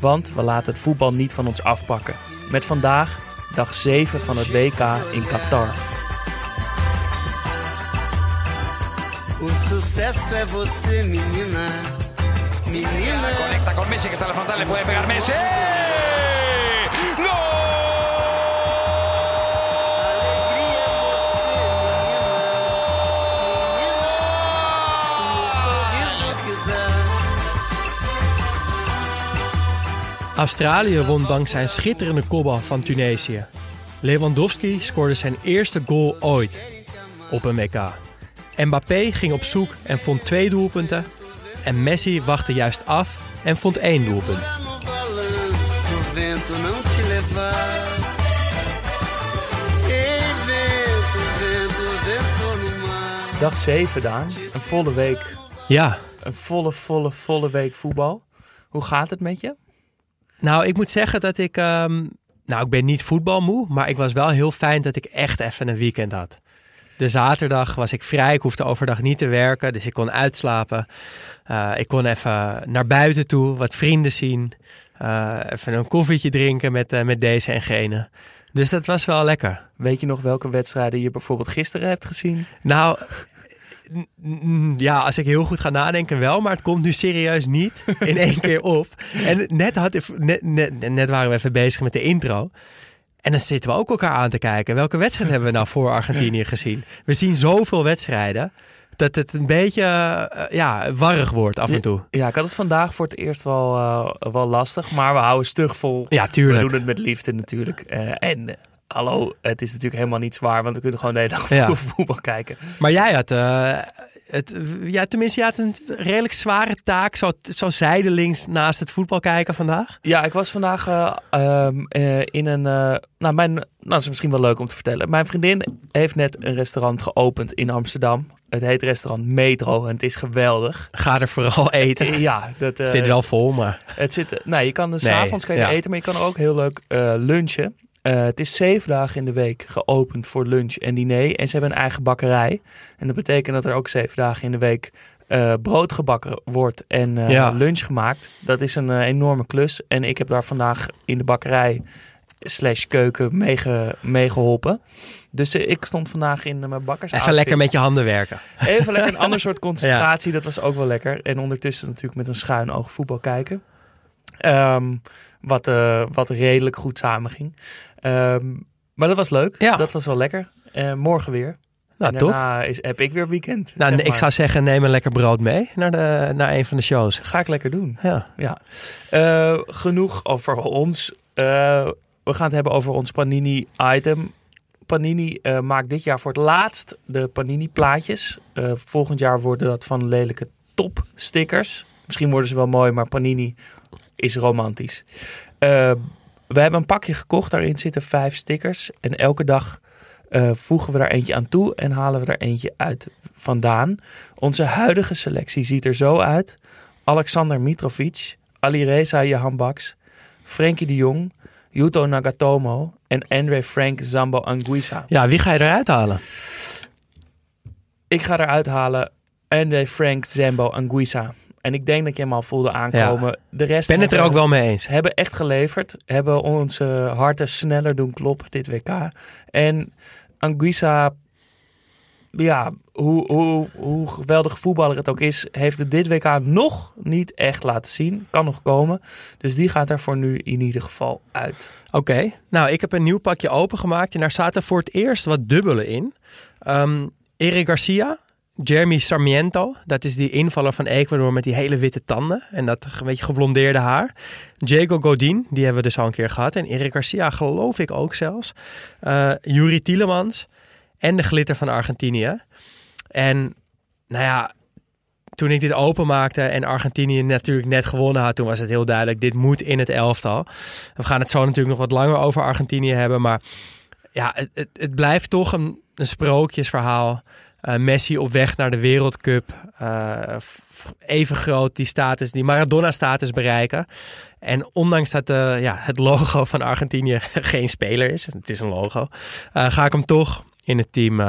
Want we laten het voetbal niet van ons afpakken. Met vandaag dag 7 van het WK in Qatar. O sucesso é você, menina. Menina. Conecta con Messi que está en la frontal, le puede pegar Messi. Australië won dankzij een schitterende kopbal van Tunesië. Lewandowski scoorde zijn eerste goal ooit op een WK. Mbappé ging op zoek en vond twee doelpunten. En Messi wachtte juist af en vond één doelpunt. Dag 7, Daan. Een volle week. Ja, Een volle, volle, volle week voetbal. Hoe gaat het met je? Nou ik moet zeggen dat ik... ehm, nou, ik ben niet voetbalmoe, maar ik was wel heel fijn dat ik echt even een weekend had. De zaterdag was ik vrij, ik hoefde overdag niet te werken, dus ik kon uitslapen. Eh, ik kon even naar buiten toe, wat vrienden zien. eh, even een koffietje drinken met, eh, met deze en gene. Dus dat was wel lekker. Weet je nog welke wedstrijden je bijvoorbeeld gisteren hebt gezien? Nou, ja, als ik heel goed ga nadenken wel, maar het komt nu serieus niet in één keer op. En net, had, net, net, net waren we even bezig met de intro. En dan zitten we ook elkaar aan te kijken. Welke wedstrijd hebben we nou voor Argentinië gezien? We zien zoveel wedstrijden dat het een beetje eh, ja, warrig wordt af en toe. Ja, ik had het vandaag voor het eerst wel, eh, wel lastig, maar we houden stug vol. Ja, We tuurlijk. doen het met liefde natuurlijk. Eh, en hallo, het is natuurlijk helemaal niet zwaar, want we kunnen gewoon de hele dag Ja. voetbal kijken. Maar jij had, eh, het, ja, tenminste, je had een redelijk zware taak, zo, zo zijdelings naast het voetbal kijken vandaag. Ja, ik was vandaag eh, ehm, eh, in een. nou, mijn, nou, dat is misschien wel leuk om te vertellen. Mijn vriendin heeft net een restaurant geopend in Amsterdam. Het heet restaurant Metro en het is geweldig. Ga er vooral eten. Ja, dat eh. Het is zeven dagen in de week geopend voor lunch en diner. En ze hebben een eigen bakkerij. En dat betekent dat er ook zeven dagen in de week eh, brood gebakken wordt en eh, Ja. lunch gemaakt. Dat is een enorme klus. En ik heb daar vandaag in de bakkerij slash keuken meege- meegeholpen. Dus eh, ik stond vandaag in mijn bakkers. Even lekker met je handen werken. Even lekker een ander soort concentratie. Dat was ook wel lekker. En ondertussen natuurlijk met een schuin oog voetbal kijken. Ehm, wat, eh, wat redelijk goed samenging. Ehm, maar dat was leuk. Ja. Dat was wel lekker. Eh, morgen weer. Nou, en toch? daarna is, heb ik weer weekend. Nou, zeg ik zou zeggen, neem een lekker brood mee naar, de, naar een van de shows. Ga ik lekker doen. Ja. Ja. Eh, genoeg over ons. We gaan het hebben over ons Panini-item. Panini maakt dit jaar voor het laatst de Panini-plaatjes. Volgend jaar worden dat van lelijke top-stickers. Misschien worden ze wel mooi, maar Panini is romantisch. Eh, we hebben een pakje gekocht. Daarin zitten vijf stickers. En elke dag eh, voegen we daar eentje aan toe en halen we er eentje uit vandaan. Onze huidige selectie ziet er zo uit. Alexander Mitrovic, Alireza Jahanbaks, Frenkie de Jong, Yuto Nagatomo en Andre Frank Zambo Anguissa. ja, wie ga je eruit halen? Ik ga eruit halen Andre Frank Zambo Anguissa. En ik denk dat je hem al voelde aankomen. De rest ben het er ook wel mee eens. hebben echt geleverd. Hebben onze harten sneller doen kloppen dit WK. En Anguissa, ja, hoe, hoe, hoe geweldig voetballer het ook is, heeft het dit WK nog niet echt laten zien. Kan nog komen. Dus die gaat er voor nu in ieder geval uit. Oké, nou ik heb een nieuw pakje opengemaakt en daar zaten voor het eerst wat dubbelen in. Um, Eric Garcia, Jeremy Sarmiento, dat is die invaller van Ecuador met die hele witte tanden en dat een beetje geblondeerde haar. Diego Godin, die hebben we dus al een keer gehad. En Eric Garcia geloof ik ook zelfs. Uh, Yuri Tielemans en de glitter van Argentinië. En nou ja, toen ik dit openmaakte en Argentinië natuurlijk net gewonnen had, toen was het heel duidelijk, dit moet in het elftal. We gaan het zo natuurlijk nog wat langer over Argentinië hebben, maar ja, het, het, blijft toch een sprookjesverhaal. Uh, Messi op weg naar de Wereldcup. Uh, even groot die status, die Maradona-status bereiken. En ondanks dat uh, ja, het logo van Argentinië geen speler is, het is een logo, ga ik hem toch in het team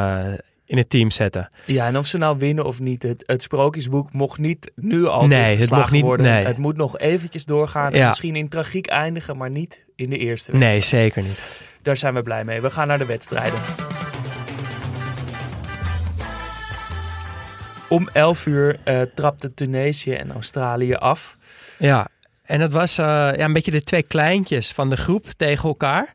in het team zetten. Ja, en of ze nou winnen of niet, het, het sprookjesboek mocht niet nu al nee, het mocht niet, worden. Nee. Het moet nog eventjes doorgaan en misschien in tragiek eindigen, maar niet in de eerste wedstrijd. Nee, zeker niet. Daar zijn we blij mee. We gaan naar de wedstrijden. Om 11 uur uh, trapte Tunesië en Australië af. Ja, en dat was uh, ja, een beetje de twee kleintjes van de groep tegen elkaar.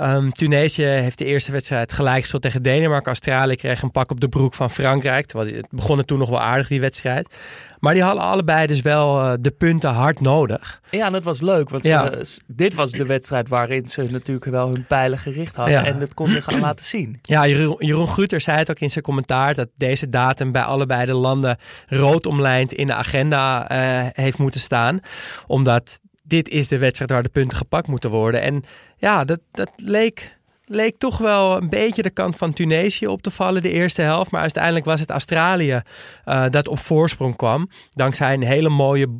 Um, Tunesië heeft de eerste wedstrijd gelijk gespeeld tegen Denemarken. Australië kreeg een pak op de broek van Frankrijk. Terwijl het begon toen nog wel aardig, die wedstrijd. Maar die hadden allebei dus wel uh, de punten hard nodig. Ja, en dat was leuk. Want Ja. dit was de wedstrijd waarin ze natuurlijk wel hun pijlen gericht hadden. Ja. En dat kon je gaan laten zien. Ja, Jeroen, Jeroen zei het ook in zijn commentaar dat deze datum bij allebei de landen rood omlijnd in de agenda eh, heeft moeten staan. Omdat dit is de wedstrijd waar de punten gepakt moeten worden. En ja, dat, dat leek, leek toch wel een beetje de kant van Tunesië op te vallen de eerste helft. Maar uiteindelijk was het Australië eh, dat op voorsprong kwam. Dankzij een hele mooie,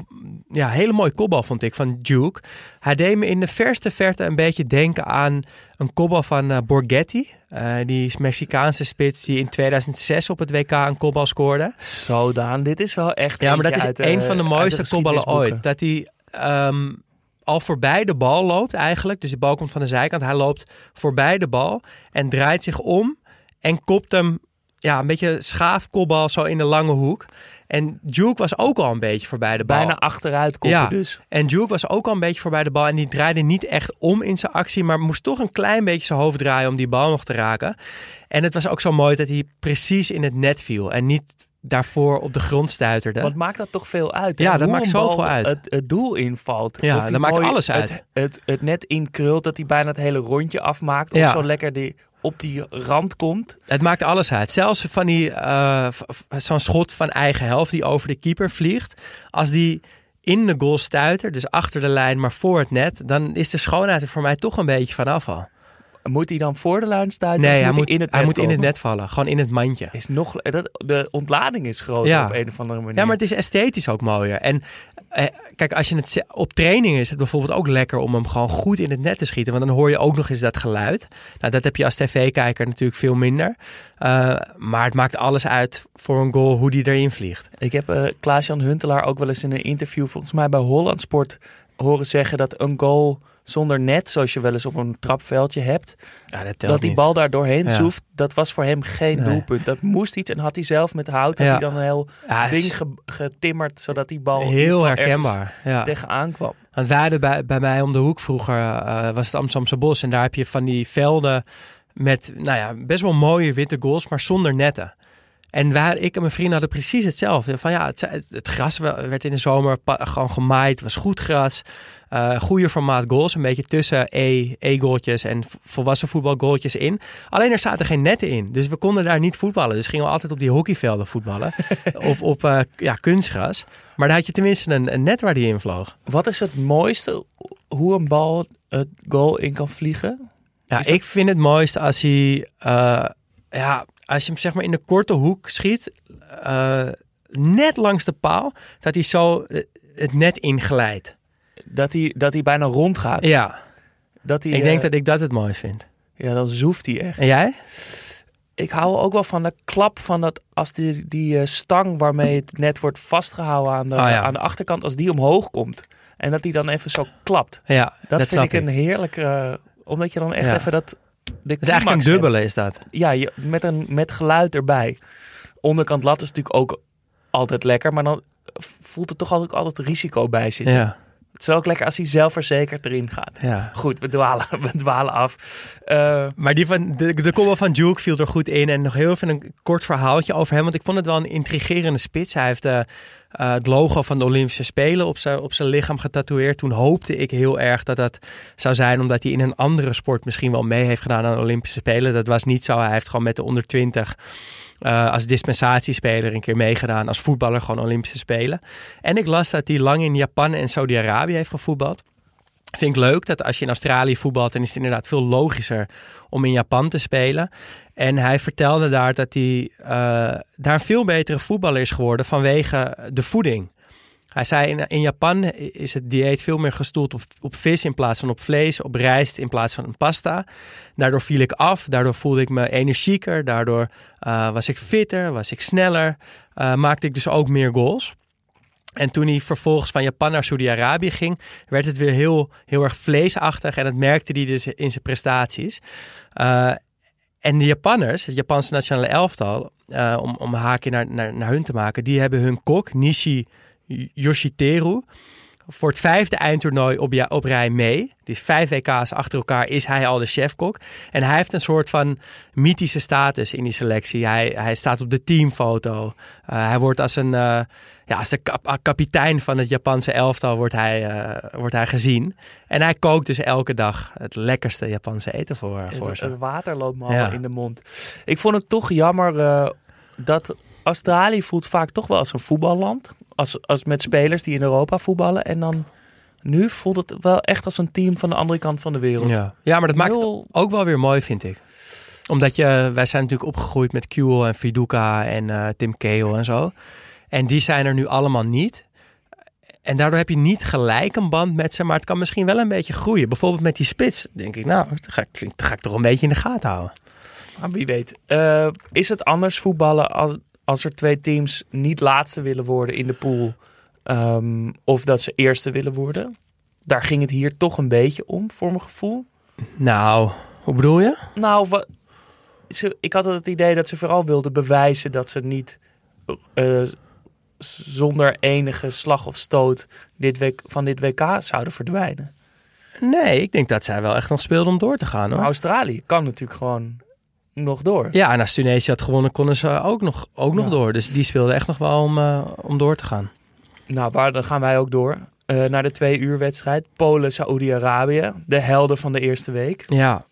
ja, hele mooie kopbal vond ik van Duke. Hij deed me in de verste verte een beetje denken aan een kopbal van eh, Borghetti. Uh, die Mexicaanse spits die in 2006 op het WK een kopbal scoorde. Zo Daan, dit is wel echt Ja, maar dat is een uh, van de mooiste kopballen ooit. Dat hij um, al voorbij de bal loopt eigenlijk. Dus de bal komt van de zijkant. Hij loopt voorbij de bal en draait zich om en kopt hem ja, een beetje schaafkopbal zo in de lange hoek. En Duke was ook al een beetje voorbij de bal. Bijna achteruit koppen Ja. dus. En Duke was ook al een beetje voorbij de bal. En die draaide niet echt om in zijn actie. Maar moest toch een klein beetje zijn hoofd draaien om die bal nog te raken. En het was ook zo mooi dat hij precies in het net viel. En niet daarvoor op de grond stuiterde. Wat maakt dat toch veel uit? hè? Ja, dat Hoe maakt zoveel uit. Het, het doel invalt. Ja, dat maakt alles uit. Het, het, het net inkrult, dat hij bijna het hele rondje afmaakt. Of Ja. zo lekker die, op die rand komt. Het maakt alles uit. Zelfs van die v- zo'n schot van eigen helft die over de keeper vliegt. Als die in de goal stuitert, dus achter de lijn, maar voor het net, dan is de schoonheid er voor mij toch een beetje vanaf al. Moet hij dan voor de lijn stuiten? Nee, of hij moet moet, in het hij net moet in het net vallen. Gewoon in het mandje. Is nog, dat, de ontlading is groter Ja. op een of andere manier. Ja, maar het is esthetisch ook mooier. En eh, kijk, als je het op training is het bijvoorbeeld ook lekker om hem gewoon goed in het net te schieten. Want dan hoor je ook nog eens dat geluid. Nou, dat heb je als tv-kijker natuurlijk veel minder. Eh, maar het maakt alles uit voor een goal hoe die erin vliegt. Ik heb eh Klaas-Jan Huntelaar ook wel eens in een interview, volgens mij bij Holland Sport, horen zeggen dat een goal zonder net, zoals je wel eens op een trapveldje hebt, Ja, dat dat die niet. bal daar doorheen Ja. zoeft, dat was voor hem geen Nee. doelpunt. Dat moest iets en had hij zelf met hout had hij dan een heel ding ge- getimmerd, zodat die bal heel herkenbaar. Tegenaan kwam. Want wij hadden bij, bij mij om de hoek vroeger, eh, was het Amsterdamse Bos. En daar heb je van die velden met, nou ja, best wel mooie witte goals, maar zonder netten. En wij, ik en mijn vrienden hadden precies hetzelfde. Van ja, het, het, het gras werd in de zomer gewoon gemaaid. Het was goed gras. Eh goede formaat goals. Een beetje tussen E- E-goaltjes en volwassen voetbalgoaltjes in. Alleen er zaten geen netten in. Dus we konden daar niet voetballen. Dus gingen we altijd op die hockeyvelden voetballen. op op eh, ja, kunstgras. Maar daar had je tenminste een, een net waar die in vloog. Wat is het mooiste, hoe een bal het goal in kan vliegen? Ja, dat- ik vind het mooiste als hij, eh, ja, als je hem zeg maar in de korte hoek schiet, net langs de paal, dat hij zo het net inglijdt. Dat hij, dat hij bijna rondgaat. Ja, Dat hij, ik denk eh, dat ik dat het mooi vind. Ja, dan zoeft hij echt. En jij? Ik hou ook wel van de klap van dat als die, die eh, stang waarmee het net wordt vastgehouden aan de, Oh ja. aan de achterkant, als die omhoog komt. En dat die dan even zo klapt. Ja, Dat, dat, vind ik een heerlijke, omdat je dan echt Ja. even dat, de is eigenlijk een hebt. dubbele, is dat. Ja, je, met, een, met geluid erbij. Onderkant lat is natuurlijk ook altijd lekker, maar dan voelt er toch altijd, altijd risico bij zitten. Ja, Het is ook lekker als hij zelfverzekerd erin gaat. ja. Goed, we dwalen, we dwalen af. Eh, Maar die van, de, de combo van Duke viel er goed in. En nog heel even een kort verhaaltje over hem. Want ik vond het wel een intrigerende spits. Hij heeft eh, eh, het logo van de Olympische Spelen op zijn, op zijn lichaam getatoeëerd. Toen hoopte ik heel erg dat dat zou zijn omdat hij in een andere sport misschien wel mee heeft gedaan aan de Olympische Spelen. Dat was niet zo. Hij heeft gewoon met de onder 20 eh, als dispensatiespeler een keer meegedaan. Als voetballer gewoon Olympische Spelen. En ik las dat hij lang in Japan en Saudi-Arabië heeft gevoetbald. Vind ik leuk dat als je in Australië voetbalt, dan is het inderdaad veel logischer om in Japan te spelen. En hij vertelde daar dat hij eh, daar veel betere voetballer is geworden vanwege de voeding. Hij zei in, Japan is het dieet veel meer gestoeld op, op vis in plaats van op vlees, op rijst in plaats van pasta. Daardoor viel ik af, daardoor voelde ik me energieker, daardoor eh, was ik fitter, was ik sneller, eh, maakte ik dus ook meer goals. En toen hij vervolgens van Japan naar Saudi-Arabië ging, werd het weer heel, heel erg vleesachtig. En dat merkte hij dus in zijn prestaties. Uh, en de Japanners, het Japanse nationale elftal, om, om een haakje naar, naar, naar hun te maken, die hebben hun kok, Nishi Yoshiteru, voor het vijfde eindtoernooi op, ja, op rij mee. Dus vijf WK's achter elkaar is hij al de chefkok. En hij heeft een soort van mythische status in die selectie. Hij, hij staat op de teamfoto. Uh, hij wordt als een uh, ja, als de kap kapitein van het Japanse elftal wordt hij, uh, wordt hij gezien. En hij kookt dus elke dag het lekkerste Japanse eten voor, voor het, ze. Het water loopt me ja. in de mond. Ik vond het toch jammer dat Australië voelt vaak toch wel als een voetballand. Als, als met spelers die in Europa voetballen. En dan nu voelt het wel echt als een team van de andere kant van de wereld. Ja, ja maar dat maakt Heel... het ook wel weer mooi, vind ik. Omdat je, wij zijn natuurlijk opgegroeid met Kuel en Fiduka en uh, Tim Cahill en zo. En die zijn er nu allemaal niet. En daardoor heb je niet gelijk een band met ze, maar het kan misschien wel een beetje groeien. Bijvoorbeeld met die spits, denk ik, nou, dat ga ik, dat ga ik toch een beetje in de gaten houden. Maar wie weet. Uh, is het anders voetballen als, als er twee teams niet laatste willen worden in de pool? Um, of dat ze eerste willen worden? Daar ging het hier toch een beetje om, voor mijn gevoel. Nou, hoe bedoel je? Nou, wat, ze, ik had het idee dat ze vooral wilden bewijzen dat ze niet uh, zonder enige slag of stoot dit week, van dit WK zouden verdwijnen. Nee, ik denk dat zij wel echt nog speelden om door te gaan. Hoor. Maar Australië kan natuurlijk gewoon nog door. Ja, en als Tunesië had gewonnen, konden ze ook nog, ook nog ja. door. Dus die speelden echt nog wel om, uh, om door te gaan. Nou, waar, dan gaan wij ook door. Uh, naar de twee uur wedstrijd. Polen-Saoedi-Arabië. De helden van de eerste week. Ja.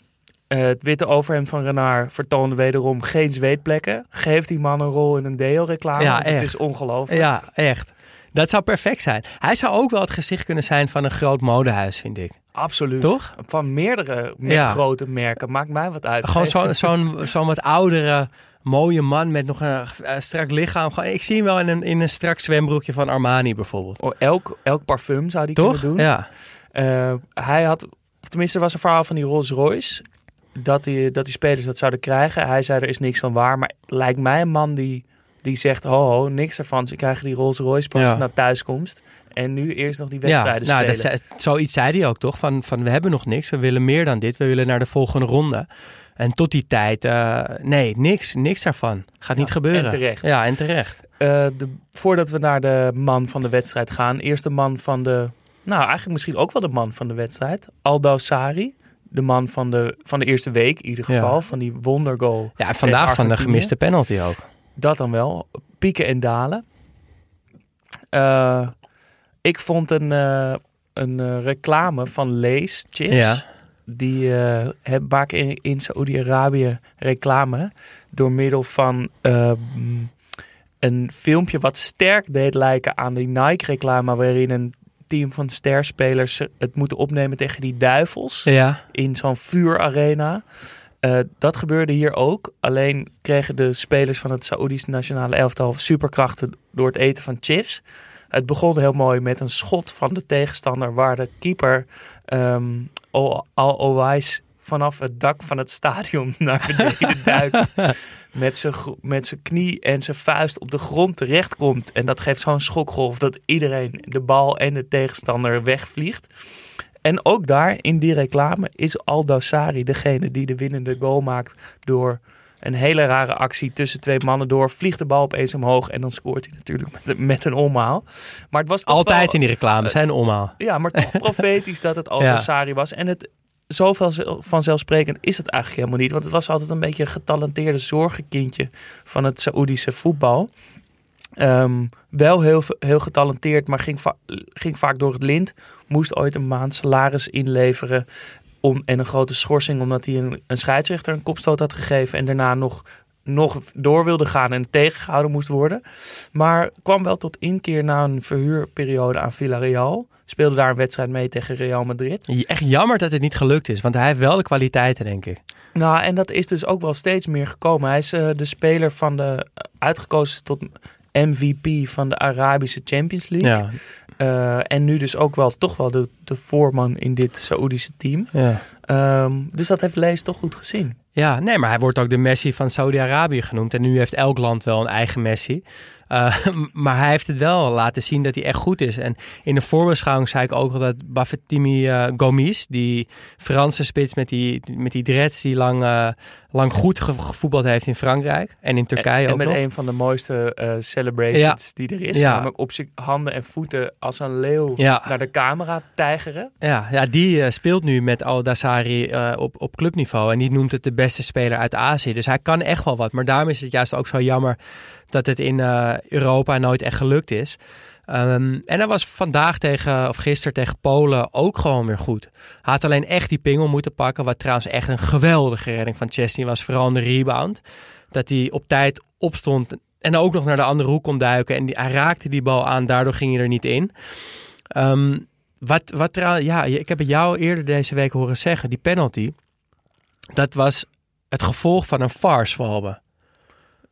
Uh, het witte overhemd van Renard vertoonde wederom geen zweetplekken. Geeft die man een rol in een deel-reclame. Ja, echt. Het is ongelooflijk. Ja, echt. Dat zou perfect zijn. Hij zou ook wel het gezicht kunnen zijn van een groot modehuis, vind ik. Absoluut. Toch? Van meerdere ja. grote merken. Maakt mij wat uit. Gewoon zo'n zo zo wat oudere, mooie man met nog een uh, strak lichaam. Gewoon, ik zie hem wel in een, in een strak zwembroekje van Armani bijvoorbeeld. Oh, elk, elk parfum zou die Toch? kunnen doen. Ja. Uh, hij had, of tenminste was een verhaal van die Rolls Royce. Dat die, dat die spelers dat zouden krijgen. Hij zei er is niks van waar. Maar lijkt mij een man die, die zegt ho ho, niks ervan. Ze krijgen die Rolls Royce pas ja. naar thuiskomst. En nu eerst nog die wedstrijden ja, nou, spelen. Dat, zoiets zei hij ook toch? Van, van we hebben nog niks, we willen meer dan dit. We willen naar de volgende ronde. En tot die tijd, uh, nee, niks, niks daarvan. Gaat ja, niet gebeuren. En terecht. Ja, en terecht. Uh, de, voordat we naar de man van de wedstrijd gaan. Eerst de man van de, nou eigenlijk misschien ook wel de man van de wedstrijd. Aldo Sari. De man van de, van de eerste week in ieder geval. Ja. Van die wondergoal. Ja, en vandaag van de gemiste penalty ook. Dat dan wel. Pieken en dalen. Uh, ik vond een, uh, een uh, reclame van Lees Chips. Ja. Die uh, maken in, in Saoedi-Arabië reclame door middel van een filmpje wat sterk deed lijken aan die Nike-reclame, waarin een team van sterspelers het moeten opnemen tegen die duivels ja. in zo'n vuurarena. Uh, dat gebeurde hier ook. Alleen kregen de spelers van het Saoedische nationale elftal superkrachten door het eten van chips. Het begon heel mooi met een schot van de tegenstander waar de keeper um, Al-Owais vanaf het dak van het stadion naar beneden duikt. Met zijn, met zijn knie en zijn vuist op de grond terechtkomt. En dat geeft zo'n schokgolf dat iedereen de bal en de tegenstander wegvliegt. En ook daar in die reclame is Aldo Sari degene die de winnende goal maakt door een hele rare actie tussen twee mannen door. Vliegt de bal opeens omhoog en dan scoort hij natuurlijk met, met een omhaal. Maar het was Altijd wel- in die reclame, zijn omhaal. Ja, maar toch profetisch dat het Aldo Ja. Was. En het zoveel zel- vanzelfsprekend is het eigenlijk helemaal niet. Want het was altijd een beetje een getalenteerde zorgenkindje van het Saoedische voetbal. Ehm, wel heel, heel getalenteerd, maar ging, va- ging vaak door het lint. Moest ooit een maand salaris inleveren. Om, en een grote schorsing omdat hij een, een scheidsrechter een kopstoot had gegeven. En daarna nog, nog door wilde gaan en tegengehouden moest worden. Maar kwam wel tot inkeer na een verhuurperiode aan Villarreal. Speelde daar een wedstrijd mee tegen Real Madrid. Echt jammer dat het niet gelukt is, want hij heeft wel de kwaliteiten, denk ik. Nou, en dat is dus ook wel steeds meer gekomen. Hij is eh, de speler van de uitgekozen tot MVP van de Arabische Champions League. Ja, Eh, en nu dus ook wel toch wel de, de voorman in dit Saoedische team. ja. Ehm, dus dat heeft Lees toch goed gezien. Ja, nee, maar hij wordt ook de Messi van Saudi-Arabië genoemd. En nu heeft elk land wel een eigen Messi. Uh, maar hij heeft het wel laten zien dat hij echt goed is. En in de voorbeschouwing zei ik ook al dat Bafetimi uh, Gomis, die Franse spits met die, met die dreads, die lang, uh, lang goed ge gevoetbald heeft in Frankrijk en in Turkije en, en ook met nog. een van de mooiste uh, celebrations Ja. die er is. Ja. Namelijk op zijn handen en voeten als een leeuw Ja. naar de camera tijgeren. Ja, ja die uh, speelt nu met Al Dassari uh, op, op clubniveau. En die noemt het de beste speler uit Azië. Dus hij kan echt wel wat. Maar daarom is het juist ook zo jammer dat het in Europa nooit echt gelukt is. Um, en hij was vandaag tegen, of gisteren tegen Polen ook gewoon weer goed. Hij had alleen echt die pingel moeten pakken. Wat trouwens echt een geweldige redding van Chesney was. Vooral in de rebound. Dat hij op tijd opstond en ook nog naar de andere hoek kon duiken. En die, hij raakte die bal aan, daardoor ging hij er niet in. Um, wat, wat trouwens, ja, ik heb het jou eerder deze week horen zeggen. Die penalty, dat was het gevolg van een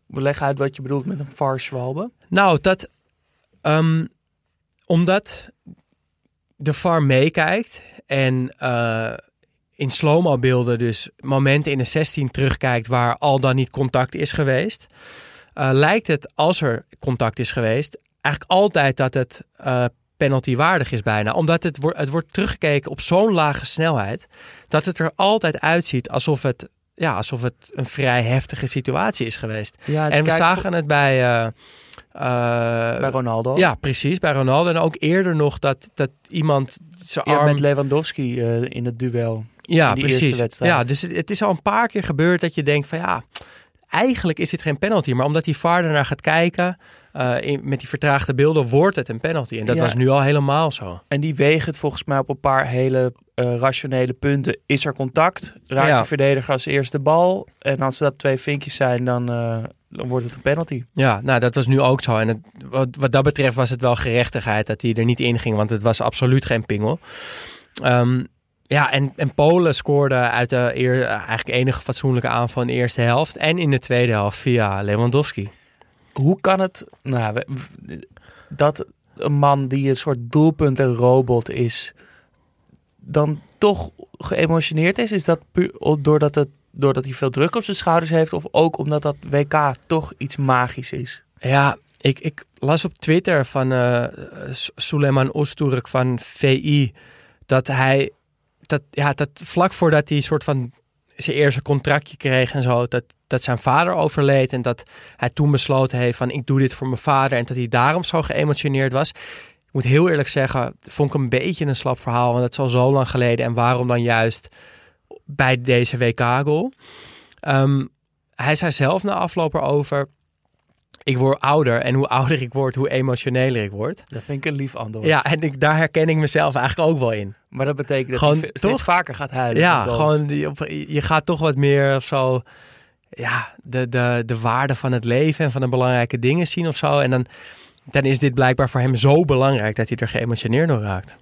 We leggen uit wat je bedoelt met een farce, Walbe. Nou, dat... Um, omdat de VAR meekijkt en uh, in slow-mo beelden dus momenten in de 16 terugkijkt waar al dan niet contact is geweest, uh, lijkt het als er contact is geweest eigenlijk altijd dat het uh, penaltywaardig is bijna. Omdat het, het wordt teruggekeken op zo'n lage snelheid dat het er altijd uitziet alsof het ja, alsof het een vrij heftige situatie is geweest. Ja, en we zagen het bij, uh, uh, bij Ronaldo. Ja, precies, bij Ronaldo. En ook eerder nog dat, dat iemand zijn ja, arm... met Lewandowski uh, in het duel. Ja, precies. wedstrijd. Ja, dus het, het, is al een paar keer gebeurd dat je denkt van ja, eigenlijk is dit geen penalty. Maar omdat die VAR ernaar gaat kijken, uh, in, met die vertraagde beelden, wordt het een penalty. En dat Ja. was nu al helemaal zo. En die wegen het volgens mij op een paar hele uh, rationele punten. Is er contact? Raakt Ja. de verdediger als eerste bal? En als dat twee vinkjes zijn, dan, uh, dan wordt het een penalty. Ja, nou dat was nu ook zo. En het, wat, wat dat betreft was het wel gerechtigheid dat hij er niet in ging. Want het was absoluut geen pingel. Um, ja, en, en Polen scoorde uit de eer, eigenlijk enige fatsoenlijke aanval in de eerste helft. En in de tweede helft via Lewandowski. Hoe kan het nou, dat een man die een soort doelpuntenrobot is, dan toch geëmotioneerd is? Is dat puur doordat, het, doordat hij veel druk op zijn schouders heeft? Of ook omdat dat WK toch iets magisch is? Ja, ik, ik las op Twitter van S- Suleiman van VI dat hij dat, ja, dat vlak voordat hij soort van zijn eerste contractje kreeg en zo, dat, dat zijn vader overleed en dat hij toen besloten heeft van ik doe dit voor mijn vader en dat hij daarom zo geëmotioneerd was. Ik moet heel eerlijk zeggen, vond ik een beetje een slap verhaal, want het is al zo lang geleden en waarom dan juist bij deze WK-goal? Ehm, hij zei zelf na afloop erover, ik word ouder en hoe ouder ik word, hoe emotioneler ik word. Dat vind ik een lief antwoord. Ja, en ik, daar herken ik mezelf eigenlijk ook wel in. Maar dat betekent dat Gewoon, hij steeds toch? vaker gaat huilen. Ja, gewoon die, op- je gaat toch wat meer of zo. Ja, de, de, de waarde van het leven en van de belangrijke dingen zien of zo. En dan, dan is dit blijkbaar voor hem zo belangrijk dat hij er geëmotioneerd door raakt.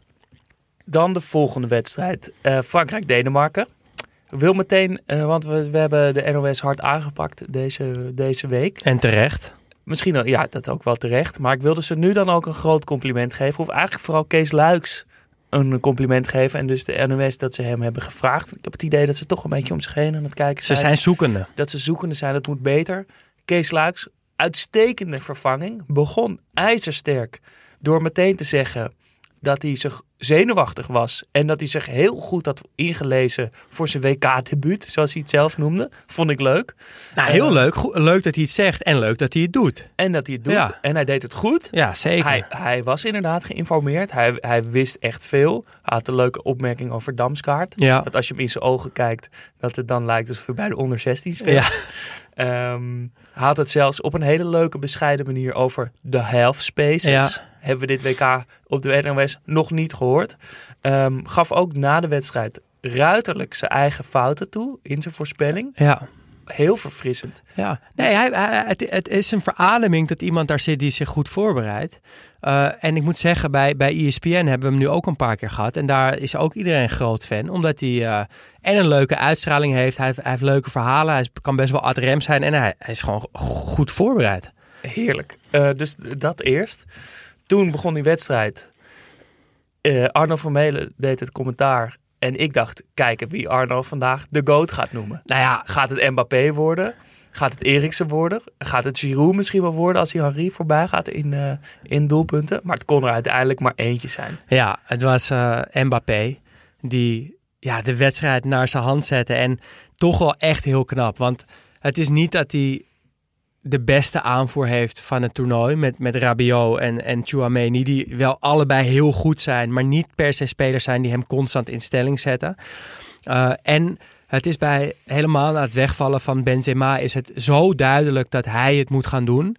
Dan de volgende wedstrijd. Eh, Frankrijk-Denemarken. Ik wil meteen, eh, want we, we hebben de NOS hard aangepakt deze, deze week. En terecht. Misschien, ja, dat ook wel terecht. Maar ik wilde ze nu dan ook een groot compliment geven. Of eigenlijk vooral Kees Luiks een compliment geven. En dus de NOS dat ze hem hebben gevraagd. Ik heb het idee dat ze toch een beetje om zich heen aan het kijken Ze zijn zoekende. dat ze zoekende zijn, dat moet beter. Kees Luiks, uitstekende vervanging. Begon ijzersterk door meteen te zeggen... dat hij zich zenuwachtig was. En dat hij zich heel goed had ingelezen voor zijn WK-debuut, zoals hij het zelf noemde. Vond ik leuk. Nou, heel leuk. Goed- leuk dat hij het zegt en leuk dat hij het doet. En dat hij het doet. Ja. En hij deed het goed. Ja, zeker. Hij, hij was inderdaad geïnformeerd. Hij, hij wist echt veel. Hij had een leuke opmerking over Damskaart. Ja. Dat als je hem in zijn ogen kijkt, dat het dan lijkt alsof hij bij de onder 16 speelt. Ja. Ehm, hij had het zelfs op een hele leuke, bescheiden manier over de half spaces. Ja. Hebben we dit WK op de NOS nog niet gehoord. Ehm, gaf ook na de wedstrijd ruiterlijk zijn eigen fouten toe in zijn voorspelling. Ja. Heel verfrissend. Ja, nee, hij, hij- het, het is een verademing dat iemand daar zit die zich goed voorbereidt. Eh, en ik moet zeggen, bij, bij ESPN hebben we hem nu ook een paar keer gehad. En daar is ook iedereen groot fan, omdat hij eh, en een leuke uitstraling heeft. Hij, heeft- hij heeft leuke verhalen, hij is- kan best wel ad rem zijn en hij, hij is gewoon go- goed voorbereid. Heerlijk. Eh, dus dat eerst. Toen begon die wedstrijd. Eh, Arno Vermeulen deed het commentaar. En ik dacht, kijken wie Arno vandaag de GOAT gaat noemen. Nou ja, Gaat het Mbappé worden? Gaat het Eriksen worden? Gaat het Giroud misschien wel worden als hij Henri voorbij gaat in, eh, in doelpunten? Maar het kon er uiteindelijk maar eentje zijn. ja het was eh, Mbappé die ja, de wedstrijd naar zijn hand zette. En toch wel echt heel knap, want het is niet dat hij de beste aanvoer heeft van het toernooi met, met Rabiot en, en Chouameni, die wel allebei heel goed zijn, maar niet per se spelers zijn die hem constant in stelling zetten. Uh, en het is bij helemaal na het wegvallen van Benzema is het zo duidelijk dat hij het moet gaan doen.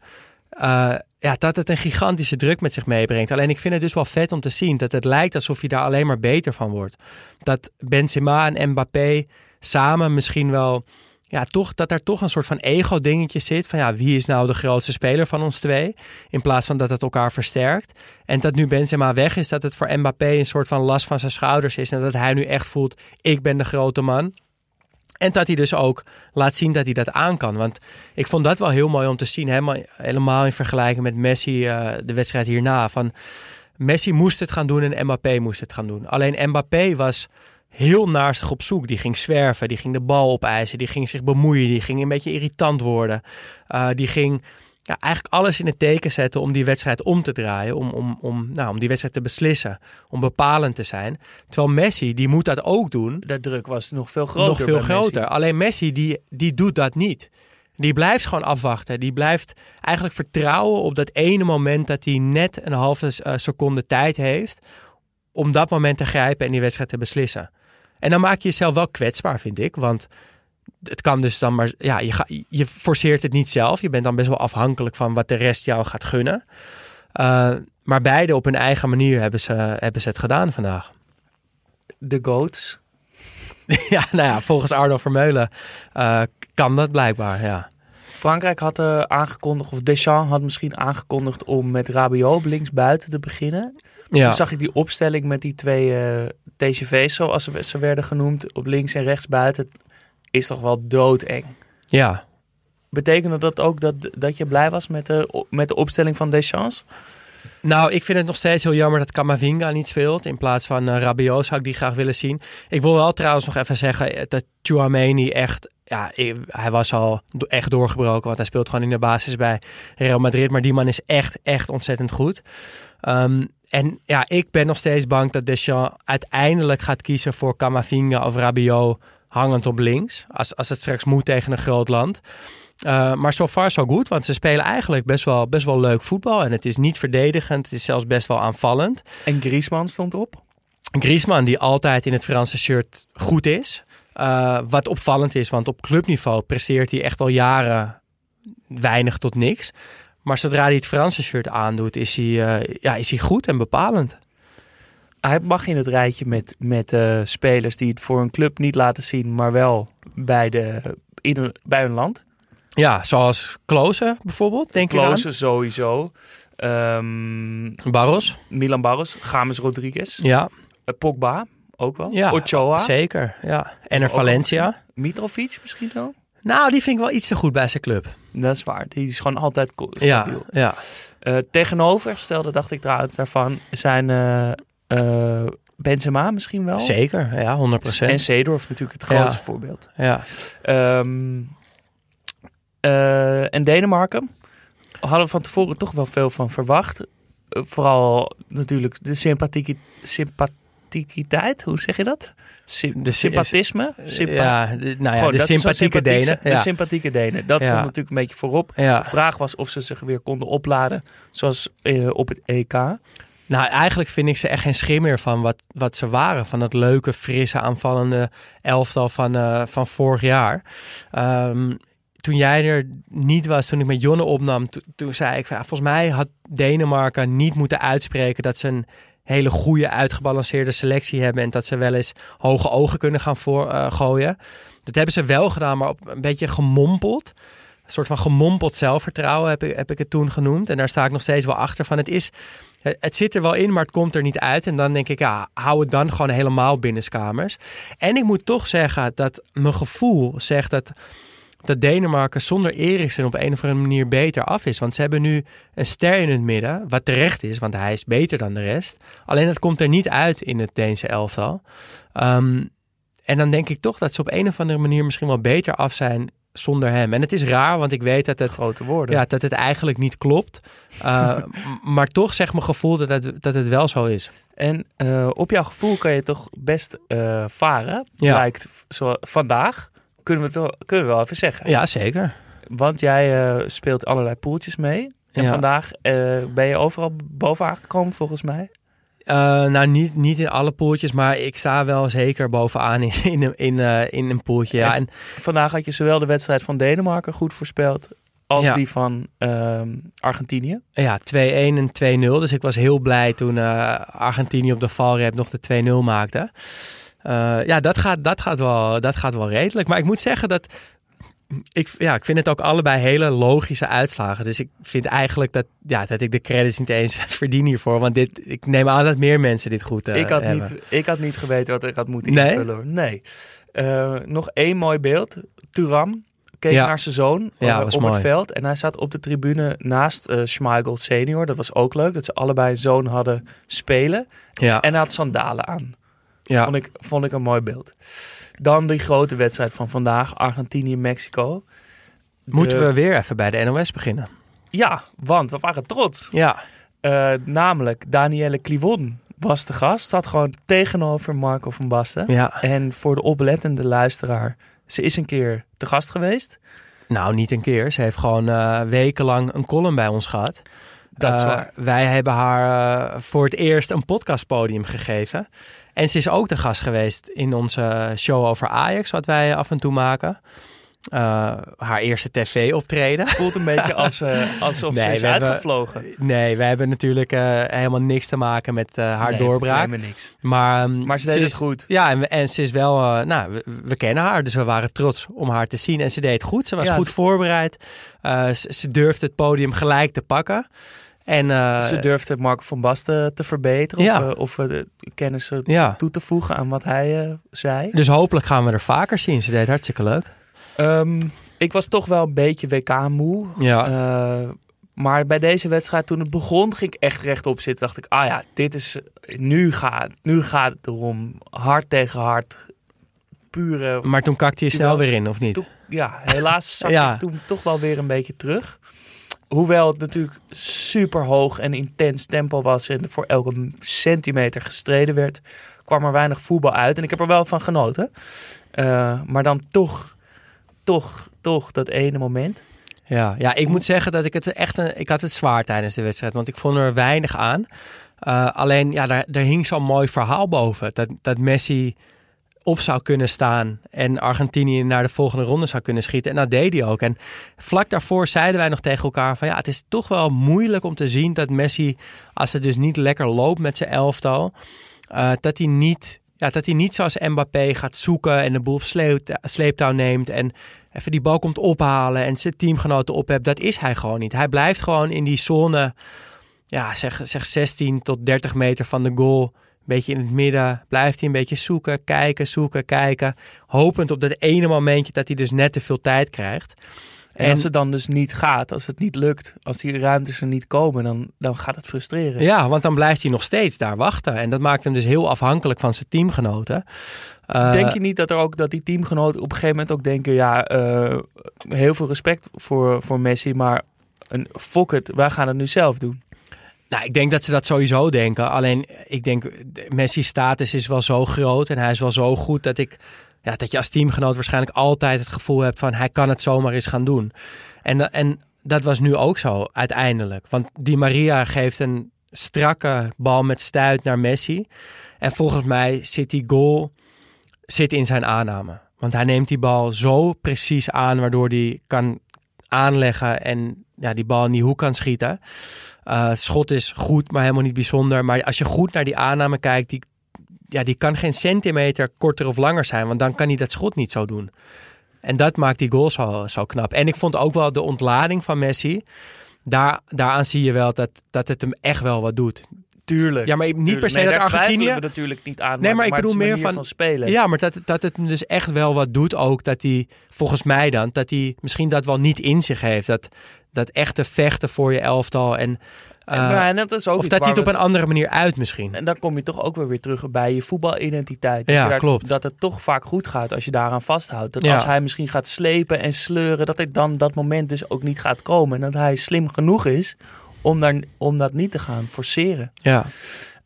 Uh, ja, dat het een gigantische druk met zich meebrengt. Alleen ik vind het dus wel vet om te zien dat het lijkt alsof hij daar alleen maar beter van wordt. Dat Benzema en Mbappé samen misschien wel ja, toch, dat er toch een soort van ego-dingetje zit. Van ja, wie is nou de grootste speler van ons twee? In plaats van dat het elkaar versterkt. En dat nu Benzema weg is, dat het voor Mbappé een soort van last van zijn schouders is. En dat hij nu echt voelt, ik ben de grote man. En dat hij dus ook laat zien dat hij dat aan kan. Want ik vond dat wel heel mooi om te zien. Helemaal, in vergelijking met Messi, uh, de wedstrijd hierna. Van Messi moest het gaan doen en Mbappé moest het gaan doen. Alleen Mbappé was heel naarstig op zoek. Die ging zwerven, die ging de bal opeisen, die ging zich bemoeien, die ging een beetje irritant worden. Uh, die ging ja, eigenlijk alles in het teken zetten om die wedstrijd om te draaien, om, om, om, nou, om die wedstrijd te beslissen, om bepalend te zijn. Terwijl Messi, die moet dat ook doen. De druk was nog veel groter. Nog veel groter. Messi. Alleen Messi, die, die doet dat niet. Die blijft gewoon afwachten. Die blijft eigenlijk vertrouwen op dat ene moment dat hij net een halve seconde tijd heeft om dat moment te grijpen en die wedstrijd te beslissen. En dan maak je jezelf wel kwetsbaar, vind ik. Want het kan dus dan maar... Ja, je, ga, je forceert het niet zelf. Je bent dan best wel afhankelijk van wat de rest jou gaat gunnen. Uh, maar beide op hun eigen manier hebben ze, hebben ze het gedaan vandaag. De goats. ja, nou ja, volgens Arno Vermeulen uh, kan dat blijkbaar, ja. Frankrijk had uh, aangekondigd, of Deschamps had misschien aangekondigd om met Rabiot linksbuiten te beginnen. Ja. Toen zag ik die opstelling met die twee uh, TGV's, zoals ze, ze werden genoemd, op links en rechts buiten. Is toch wel doodeng. Ja. Betekende dat ook dat, dat je blij was met de, met de opstelling van Deschamps? Nou, ik vind het nog steeds heel jammer dat Camavinga niet speelt. In plaats van uh, Rabiot zou ik die graag willen zien. Ik wil wel trouwens nog even zeggen dat Chouameni echt... Ja, hij was al echt doorgebroken, want hij speelt gewoon in de basis bij Real Madrid. Maar die man is echt, echt ontzettend goed. Um, en ja, ik ben nog steeds bang dat Deschamps uiteindelijk gaat kiezen voor Camavinga of Rabiot hangend op links. Als, als het straks moet tegen een groot land. Uh, maar so far so goed, want ze spelen eigenlijk best wel, best wel leuk voetbal. En het is niet verdedigend, het is zelfs best wel aanvallend. En Griezmann stond op? Griezmann, die altijd in het Franse shirt goed is. Uh, wat opvallend is, want op clubniveau presteert hij echt al jaren weinig tot niks. Maar zodra hij het Franse shirt aandoet, is hij, uh, ja, is hij goed en bepalend. Hij mag in het rijtje met, met uh, spelers die het voor een club niet laten zien, maar wel bij, de, in een, bij hun land. Ja, zoals Klose bijvoorbeeld, denk ik Klose sowieso. Um, Barros. Milan Barros. James Rodriguez. Ja. Uh, Pogba, ook wel. Ja, Ochoa. zeker. Ja. En er Valencia. Mitrovic misschien wel? Nou, die vind ik wel iets te goed bij zijn club. Dat is waar. Die is gewoon altijd stabiel. Ja, ja. Uh, tegenovergestelde, dacht ik trouwens daarvan, zijn uh, uh, Benzema misschien wel. Zeker, ja, 100%. En Seedorf natuurlijk het grootste ja. voorbeeld. Ja. Um, en Denemarken hadden we van tevoren toch wel veel van verwacht. eh, vooral natuurlijk de sympathieke, sympathiekiteit. Hoe zeg je dat? De sy- sympathisme? Sympa- ja, de- nou ja, de sympathieke sympathiek Denen. Ja. De sympathieke Denen. Dat Ja. stond natuurlijk een beetje voorop. Ja. De vraag was of ze zich weer konden opladen. Zoals eh, op het EK. Nou, eigenlijk vind ik ze echt geen schim meer van wat, wat ze waren. Van dat leuke, frisse, aanvallende elftal van, eh, van vorig jaar. Ehm, toen jij er niet was, toen ik met Jonne opnam, to- toen zei ik, ja, volgens mij had Denemarken niet moeten uitspreken dat ze een hele goede, uitgebalanceerde selectie hebben en dat ze wel eens hoge ogen kunnen gaan voor, eh, gooien. Dat hebben ze wel gedaan, maar op een beetje gemompeld. Een soort van gemompeld zelfvertrouwen heb ik, heb ik het toen genoemd. En daar sta ik nog steeds wel achter van. Het is het zit er wel in, maar het komt er niet uit. En dan denk ik, ja, hou het dan gewoon helemaal binnenskamers. En ik moet toch zeggen dat mijn gevoel zegt dat, dat Denemarken zonder Eriksen op een of andere manier beter af is. Want ze hebben nu een ster in het midden, wat terecht is, want hij is beter dan de rest. Alleen dat komt er niet uit in het Deense elftal. Ehm, en dan denk ik toch dat ze op een of andere manier misschien wel beter af zijn zonder hem. En het is raar, want ik weet dat het Grote woorden. ja, dat het eigenlijk niet klopt. Uh, m- maar toch zegt mijn gevoel dat het, dat het wel zo is. En eh, op jouw gevoel kan je toch best eh, varen. Ja. Blijkt zo, vandaag. Kunnen we, het wel, kunnen we wel even zeggen. Ja, zeker. Want jij eh, speelt allerlei poeltjes mee. En Ja. vandaag eh, ben je overal bovenaan gekomen volgens mij. Uh, nou, niet, niet in alle poeltjes, maar ik sta wel zeker bovenaan in, in, een- in, in een poeltje. Ja, en, Vandaag had je zowel de wedstrijd van Denemarken goed voorspeld. Als Ja. die van ehm, Argentinië. ja, 2-1 en 2-0. Dus ik was heel blij toen uh, Argentinië op de valrep nog de 2-0 maakte. Uh, ja, dat gaat, dat, gaat wel, dat gaat wel redelijk. Maar ik moet zeggen dat ik, ja, ik vind het ook allebei hele logische uitslagen. Dus ik vind eigenlijk dat, ja, dat ik de credits niet eens verdien hiervoor. Want dit, ik neem aan dat meer mensen dit goed uh, ik, had hebben. niet, ik had niet geweten wat ik had moeten Nee? invullen. hoor. Nee. Uh, nog één mooi beeld. Turam keek Ja. naar zijn zoon Ja, uh, mooi. het veld. En hij zat op de tribune naast uh, Schmeichel senior. Dat was ook leuk. Dat ze allebei een zoon hadden spelen. Ja, En hij had sandalen aan. Ja. Vond, ik, vond ik een mooi beeld. Dan die grote wedstrijd van vandaag. Argentinië-Mexico. Moeten we weer even bij de NOS beginnen? Ja, want we waren trots. Ja, Uh, namelijk Danielle Clivon was de gast. Zat gewoon tegenover Marco van Basten. ja. En voor de oplettende luisteraar, ze is een keer te gast geweest. Nou, niet een keer. Ze heeft gewoon eh, wekenlang een column bij ons gehad. Dat is Eh, waar. Wij hebben haar eh, voor het eerst een podcastpodium gegeven. En ze is ook de gast geweest in onze show over Ajax, wat wij af en toe maken. Eh, haar eerste tv-optreden. Voelt een beetje als, eh, alsof Nee, ze is we hebben- uitgevlogen. Nee, wij hebben natuurlijk eh, helemaal niks te maken met haar Nee, doorbraak. claimen niks. Maar, ehm, Maar ze deed is- het goed. Ja, en, we- en ze is wel, nou, we, we kennen haar, dus we waren trots om haar te zien. En ze deed het goed, ze was Ja, goed ze- voorbereid. Ze, ze durfde het podium gelijk te pakken. En, eh, Ze durfde Marco van Basten te verbeteren. Ja. Of, eh, of eh, de kennis ja, toe te voegen aan wat hij zei. dus hopelijk gaan we er vaker zien. Ze deed hartstikke leuk. Ehm, ik was toch wel een beetje WK-moe. Ja, maar bij deze wedstrijd, toen het begon, ging ik echt rechtop zitten. Dacht ik, ah ja, dit is, nu gaat, nu gaat het erom. Hard tegen hard. Pure, maar toen kakte je snel was- weer in, of niet? toen- ja, helaas zat Ja. ik toen toch wel weer een beetje terug. Hoewel het natuurlijk super hoog en intens tempo was en voor elke centimeter gestreden werd, kwam er weinig voetbal uit. En ik heb er wel van genoten. Eh, maar dan toch, toch, toch dat ene moment. Ja, ja, ik moet zeggen dat ik het echt een, ik had het zwaar tijdens de wedstrijd, want ik vond er weinig aan. Eh, alleen, ja, daar, daar hing zo'n mooi verhaal boven. Dat, dat Messi op zou kunnen staan en Argentinië naar de volgende ronde zou kunnen schieten. En dat deed hij ook. En vlak daarvoor zeiden wij nog tegen elkaar van ja, het is toch wel moeilijk om te zien dat Messi, als het dus niet lekker loopt met zijn elftal, eh, dat hij niet, ja, dat hij niet zoals Mbappé gaat zoeken en de boel op sleep, sleeptouw neemt en even die bal komt ophalen en zijn teamgenoten op hebt. Dat is hij gewoon niet. Hij blijft gewoon in die zone, ja, zeg, zeg 16 tot 30 meter van de goal. Beetje in het midden. Blijft hij een beetje zoeken, kijken, zoeken, kijken. Hopend op dat ene momentje dat hij dus net te veel tijd krijgt. En, als het dan dus niet gaat, als het niet lukt, als die ruimtes er niet komen, dan, dan gaat het frustreren. Ja, want dan blijft hij nog steeds daar wachten. En dat maakt hem dus heel afhankelijk van zijn teamgenoten. Eh, Denk je niet dat er ook dat die teamgenoten op een gegeven moment ook denken, ja, eh, heel veel respect voor, voor Messi, maar een fuck it, wij gaan het nu zelf doen. Nou, ik denk dat ze dat sowieso denken. Alleen, ik denk, Messi's status is wel zo groot en hij is wel zo goed dat ik, ja, dat je als teamgenoot waarschijnlijk altijd het gevoel hebt van hij kan het zomaar eens gaan doen. En, en dat was nu ook zo uiteindelijk. Want Di Maria geeft een strakke bal met stuit naar Messi. En volgens mij zit die goal zit in zijn aanname. Want hij neemt die bal zo precies aan, waardoor hij kan aanleggen en ja, die bal in die hoek kan schieten. Uh, het schot is goed, maar helemaal niet bijzonder. Maar als je goed naar die aanname kijkt, die, ja, die kan geen centimeter korter of langer zijn. Want dan kan hij dat schot niet zo doen. En dat maakt die goal zo, zo knap. En ik vond ook wel de ontlading van Messi. Daar, daaraan zie je wel dat, dat het hem echt wel wat doet. Tuurlijk. Ja, maar niet tuurlijk. per se nee, dat Argentinië. we natuurlijk niet aan. Nee, maar ik bedoel meer van- spelen. Ja, maar dat, dat het hem dus echt wel wat doet ook. Dat hij, volgens mij dan, dat hij misschien dat wel niet in zich heeft. Dat, dat echte vechten voor je elftal. En, eh, dat is ook of dat hij het op een andere manier uit misschien. En dan kom je toch ook weer weer terug bij je voetbalidentiteit. Dat Ja, je daar- klopt. Dat het toch vaak goed gaat als je daaraan vasthoudt. Dat Ja. als hij misschien gaat slepen en sleuren, dat het dan dat moment dus ook niet gaat komen. En dat hij slim genoeg is om, daar, om dat niet te gaan forceren. Ja,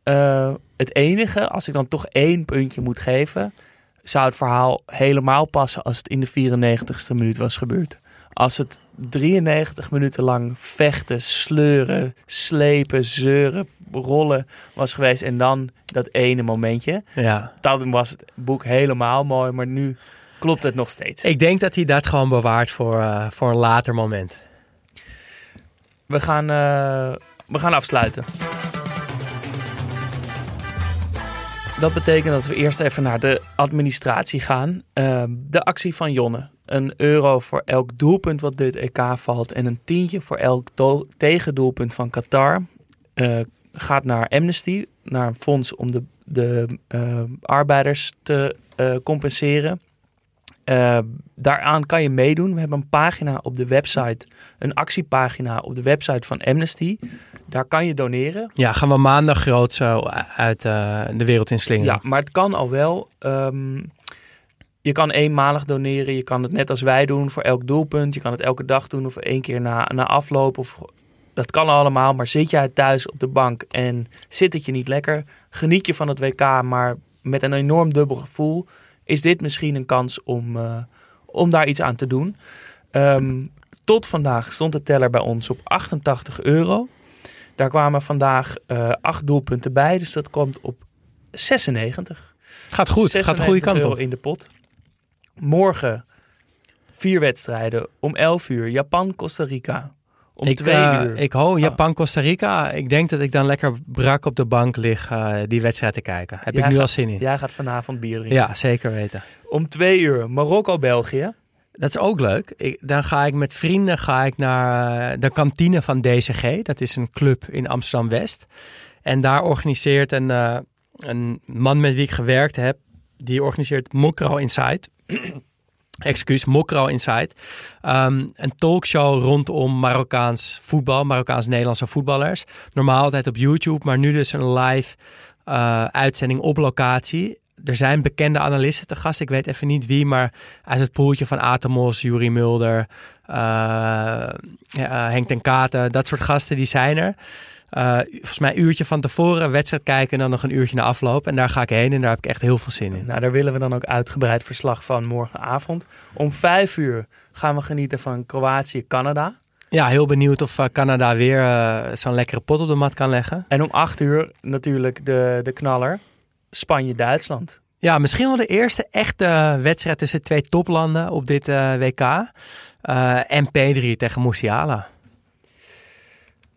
Eh, het enige, als ik dan toch één puntje moet geven, zou het verhaal helemaal passen als het in de 94ste minuut was gebeurd. Als het 93 minuten lang vechten, sleuren, slepen, zeuren, rollen was geweest en dan dat ene momentje, ja. dan was het boek helemaal mooi, maar nu klopt het nog steeds. Ik denk dat hij dat gewoon bewaart voor, eh, voor een later moment. We gaan, eh, we gaan afsluiten. Dat betekent dat we eerst even naar de administratie gaan. Ehm, de actie van Jonne. Een euro voor elk doelpunt wat dit EK valt. En een tientje voor elk do- tegendoelpunt van Qatar. eh, gaat naar Amnesty. Naar een fonds om de, de eh, arbeiders te eh, compenseren. Daaraan kan je meedoen. We hebben een pagina op de website. Een actiepagina op de website van Amnesty. Daar kan je doneren. Ja, gaan we maandag groot zo uit de wereld in slingeren. Ja, maar het kan al wel. Ehm, je kan eenmalig doneren. Je kan het net als wij doen voor elk doelpunt. Je kan het elke dag doen of één keer na, na afloop. Of, dat kan allemaal. Maar zit jij thuis op de bank en zit het je niet lekker? Geniet je van het WK, maar met een enorm dubbel gevoel. Is dit misschien een kans om, eh, om daar iets aan te doen? Ehm, tot vandaag stond de teller bij ons op 88 euro. Daar kwamen vandaag eh, acht doelpunten bij. Dus dat komt op 96. Gaat goed, gaat de goede 96 kant op. in de pot. Morgen vier wedstrijden. Om 11 uur Japan, Costa Rica. Om ik, twee eh, uur. ik hoor Japan-Costa Rica. Ik denk dat ik dan lekker brak op de bank lig eh, die wedstrijd te kijken. Heb Jij ik nu gaat- al zin in. Jij gaat vanavond bier drinken. Ja, zeker weten. Om twee uur Marokko-België. Dat is ook leuk. Ik, dan ga ik met vrienden ga ik naar eh, de kantine van DCG. Dat is een club in Amsterdam-West. En daar organiseert een, een man met wie ik gewerkt heb... die organiseert Mokro Inside. Excuus, Mokro Inside. Ehm, een talkshow rondom Marokkaans voetbal, Marokkaans-Nederlandse voetballers. Normaal altijd op YouTube, maar nu dus een live eh, uitzending op locatie. Er zijn bekende analisten te gast. Ik weet even niet wie, maar uit het poeltje van Atemos, Juri Mulder, eh, eh, Henk ten Katen, dat soort gasten, die zijn er. Eh, volgens mij een uurtje van tevoren wedstrijd kijken en dan nog een uurtje na afloop. En daar ga ik heen en daar heb ik echt heel veel zin in. Nou, daar willen we dan ook uitgebreid verslag van morgenavond. Om vijf uur gaan we genieten van Kroatië-Canada. Ja, heel benieuwd of eh, Canada weer eh, zo'n lekkere pot op de mat kan leggen. En om acht uur natuurlijk de, de knaller. Spanje-Duitsland. Ja, misschien wel de eerste echte wedstrijd tussen twee toplanden op dit WK. En P3 tegen Musiala.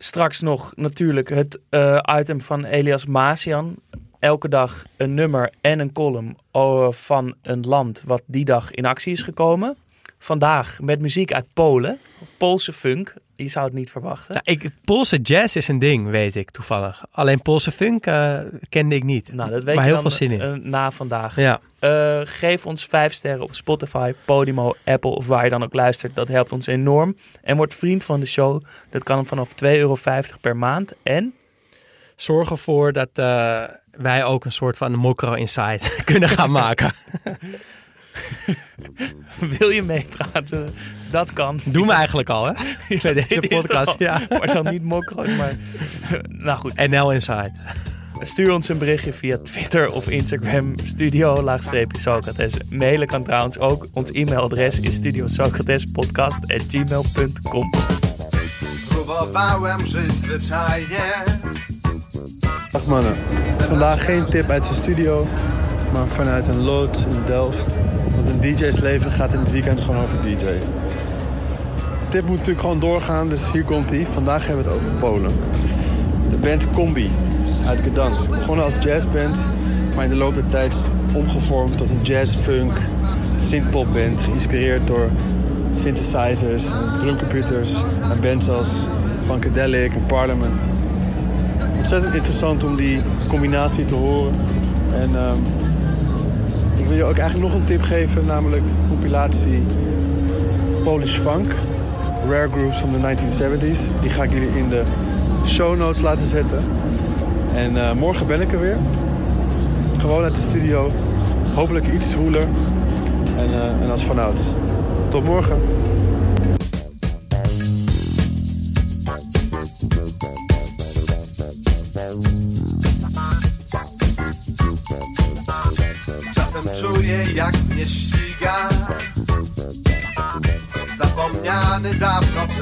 Straks nog natuurlijk het eh, item van Elias Masian. Elke dag een nummer en een column oh, van een land wat die dag in actie is gekomen. Vandaag met muziek uit Polen. Poolse funk. Je zou het niet verwachten. Nou, ik, Poolse jazz is een ding, weet ik toevallig. Alleen Poolse funk eh, kende ik niet. Nou, dat weet maar heel dan, veel zin in. eh, na vandaag. ja. Eh, geef ons vijf sterren op Spotify, Podimo, Apple of waar je dan ook luistert. Dat helpt ons enorm. En word vriend van de show. Dat kan vanaf 2,50 euro per maand. En Zorg ervoor dat wij ook een soort van mokro inside kunnen gaan maken. wil je meepraten? Dat kan. Doen we eigenlijk al, hè? Bij deze podcast. Ja. Maar dan niet mokro, maar Nou goed, NL Inside. stuur ons een berichtje via Twitter of Instagram. Studio laagstreepje Socrates. Mailen kan trouwens ook. Ons e-mailadres is studiosocratespodcast.gmail.com Próbowałem żyć zwyczajnie Dag mannen. Vandaag geen tip uit de studio, maar vanuit een loods in Delft. Een DJ's leven gaat in het weekend gewoon over DJ. De tip moet natuurlijk gewoon doorgaan, dus hier komt hij. Vandaag hebben we het over Polen. De band Combi uit Gdansk. Begonnen als jazzband, maar in de loop der tijd omgevormd tot een jazz-funk synthpopband. Geïnspireerd door synthesizers, en drumcomputers en bands als Funkadelic en Parliament ontzettend interessant om die combinatie te horen. En ehm, wil je ook eigenlijk nog een tip geven, namelijk de compilatie Polish Funk. Rare Grooves van de 1970s. Die ga ik jullie in de show notes laten zetten. En eh, morgen ben ik er weer. Gewoon uit de studio. Hopelijk iets zwoeler. En, eh, en als vanouds. Tot morgen.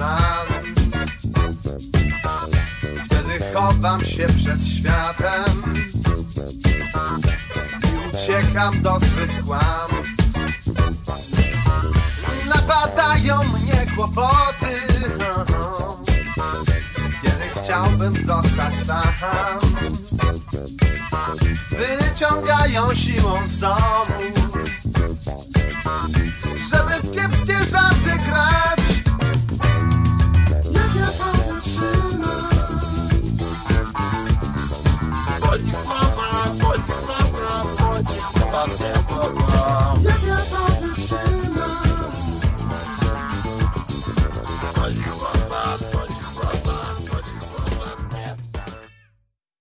Plan Wtedy chowam się przed światem I uciekam do swych kłamstw. Napadają mnie kłopoty. Kiedy chciałbym zostać sam wyciągają siłą z domu Żeby w kiepskie żarty grać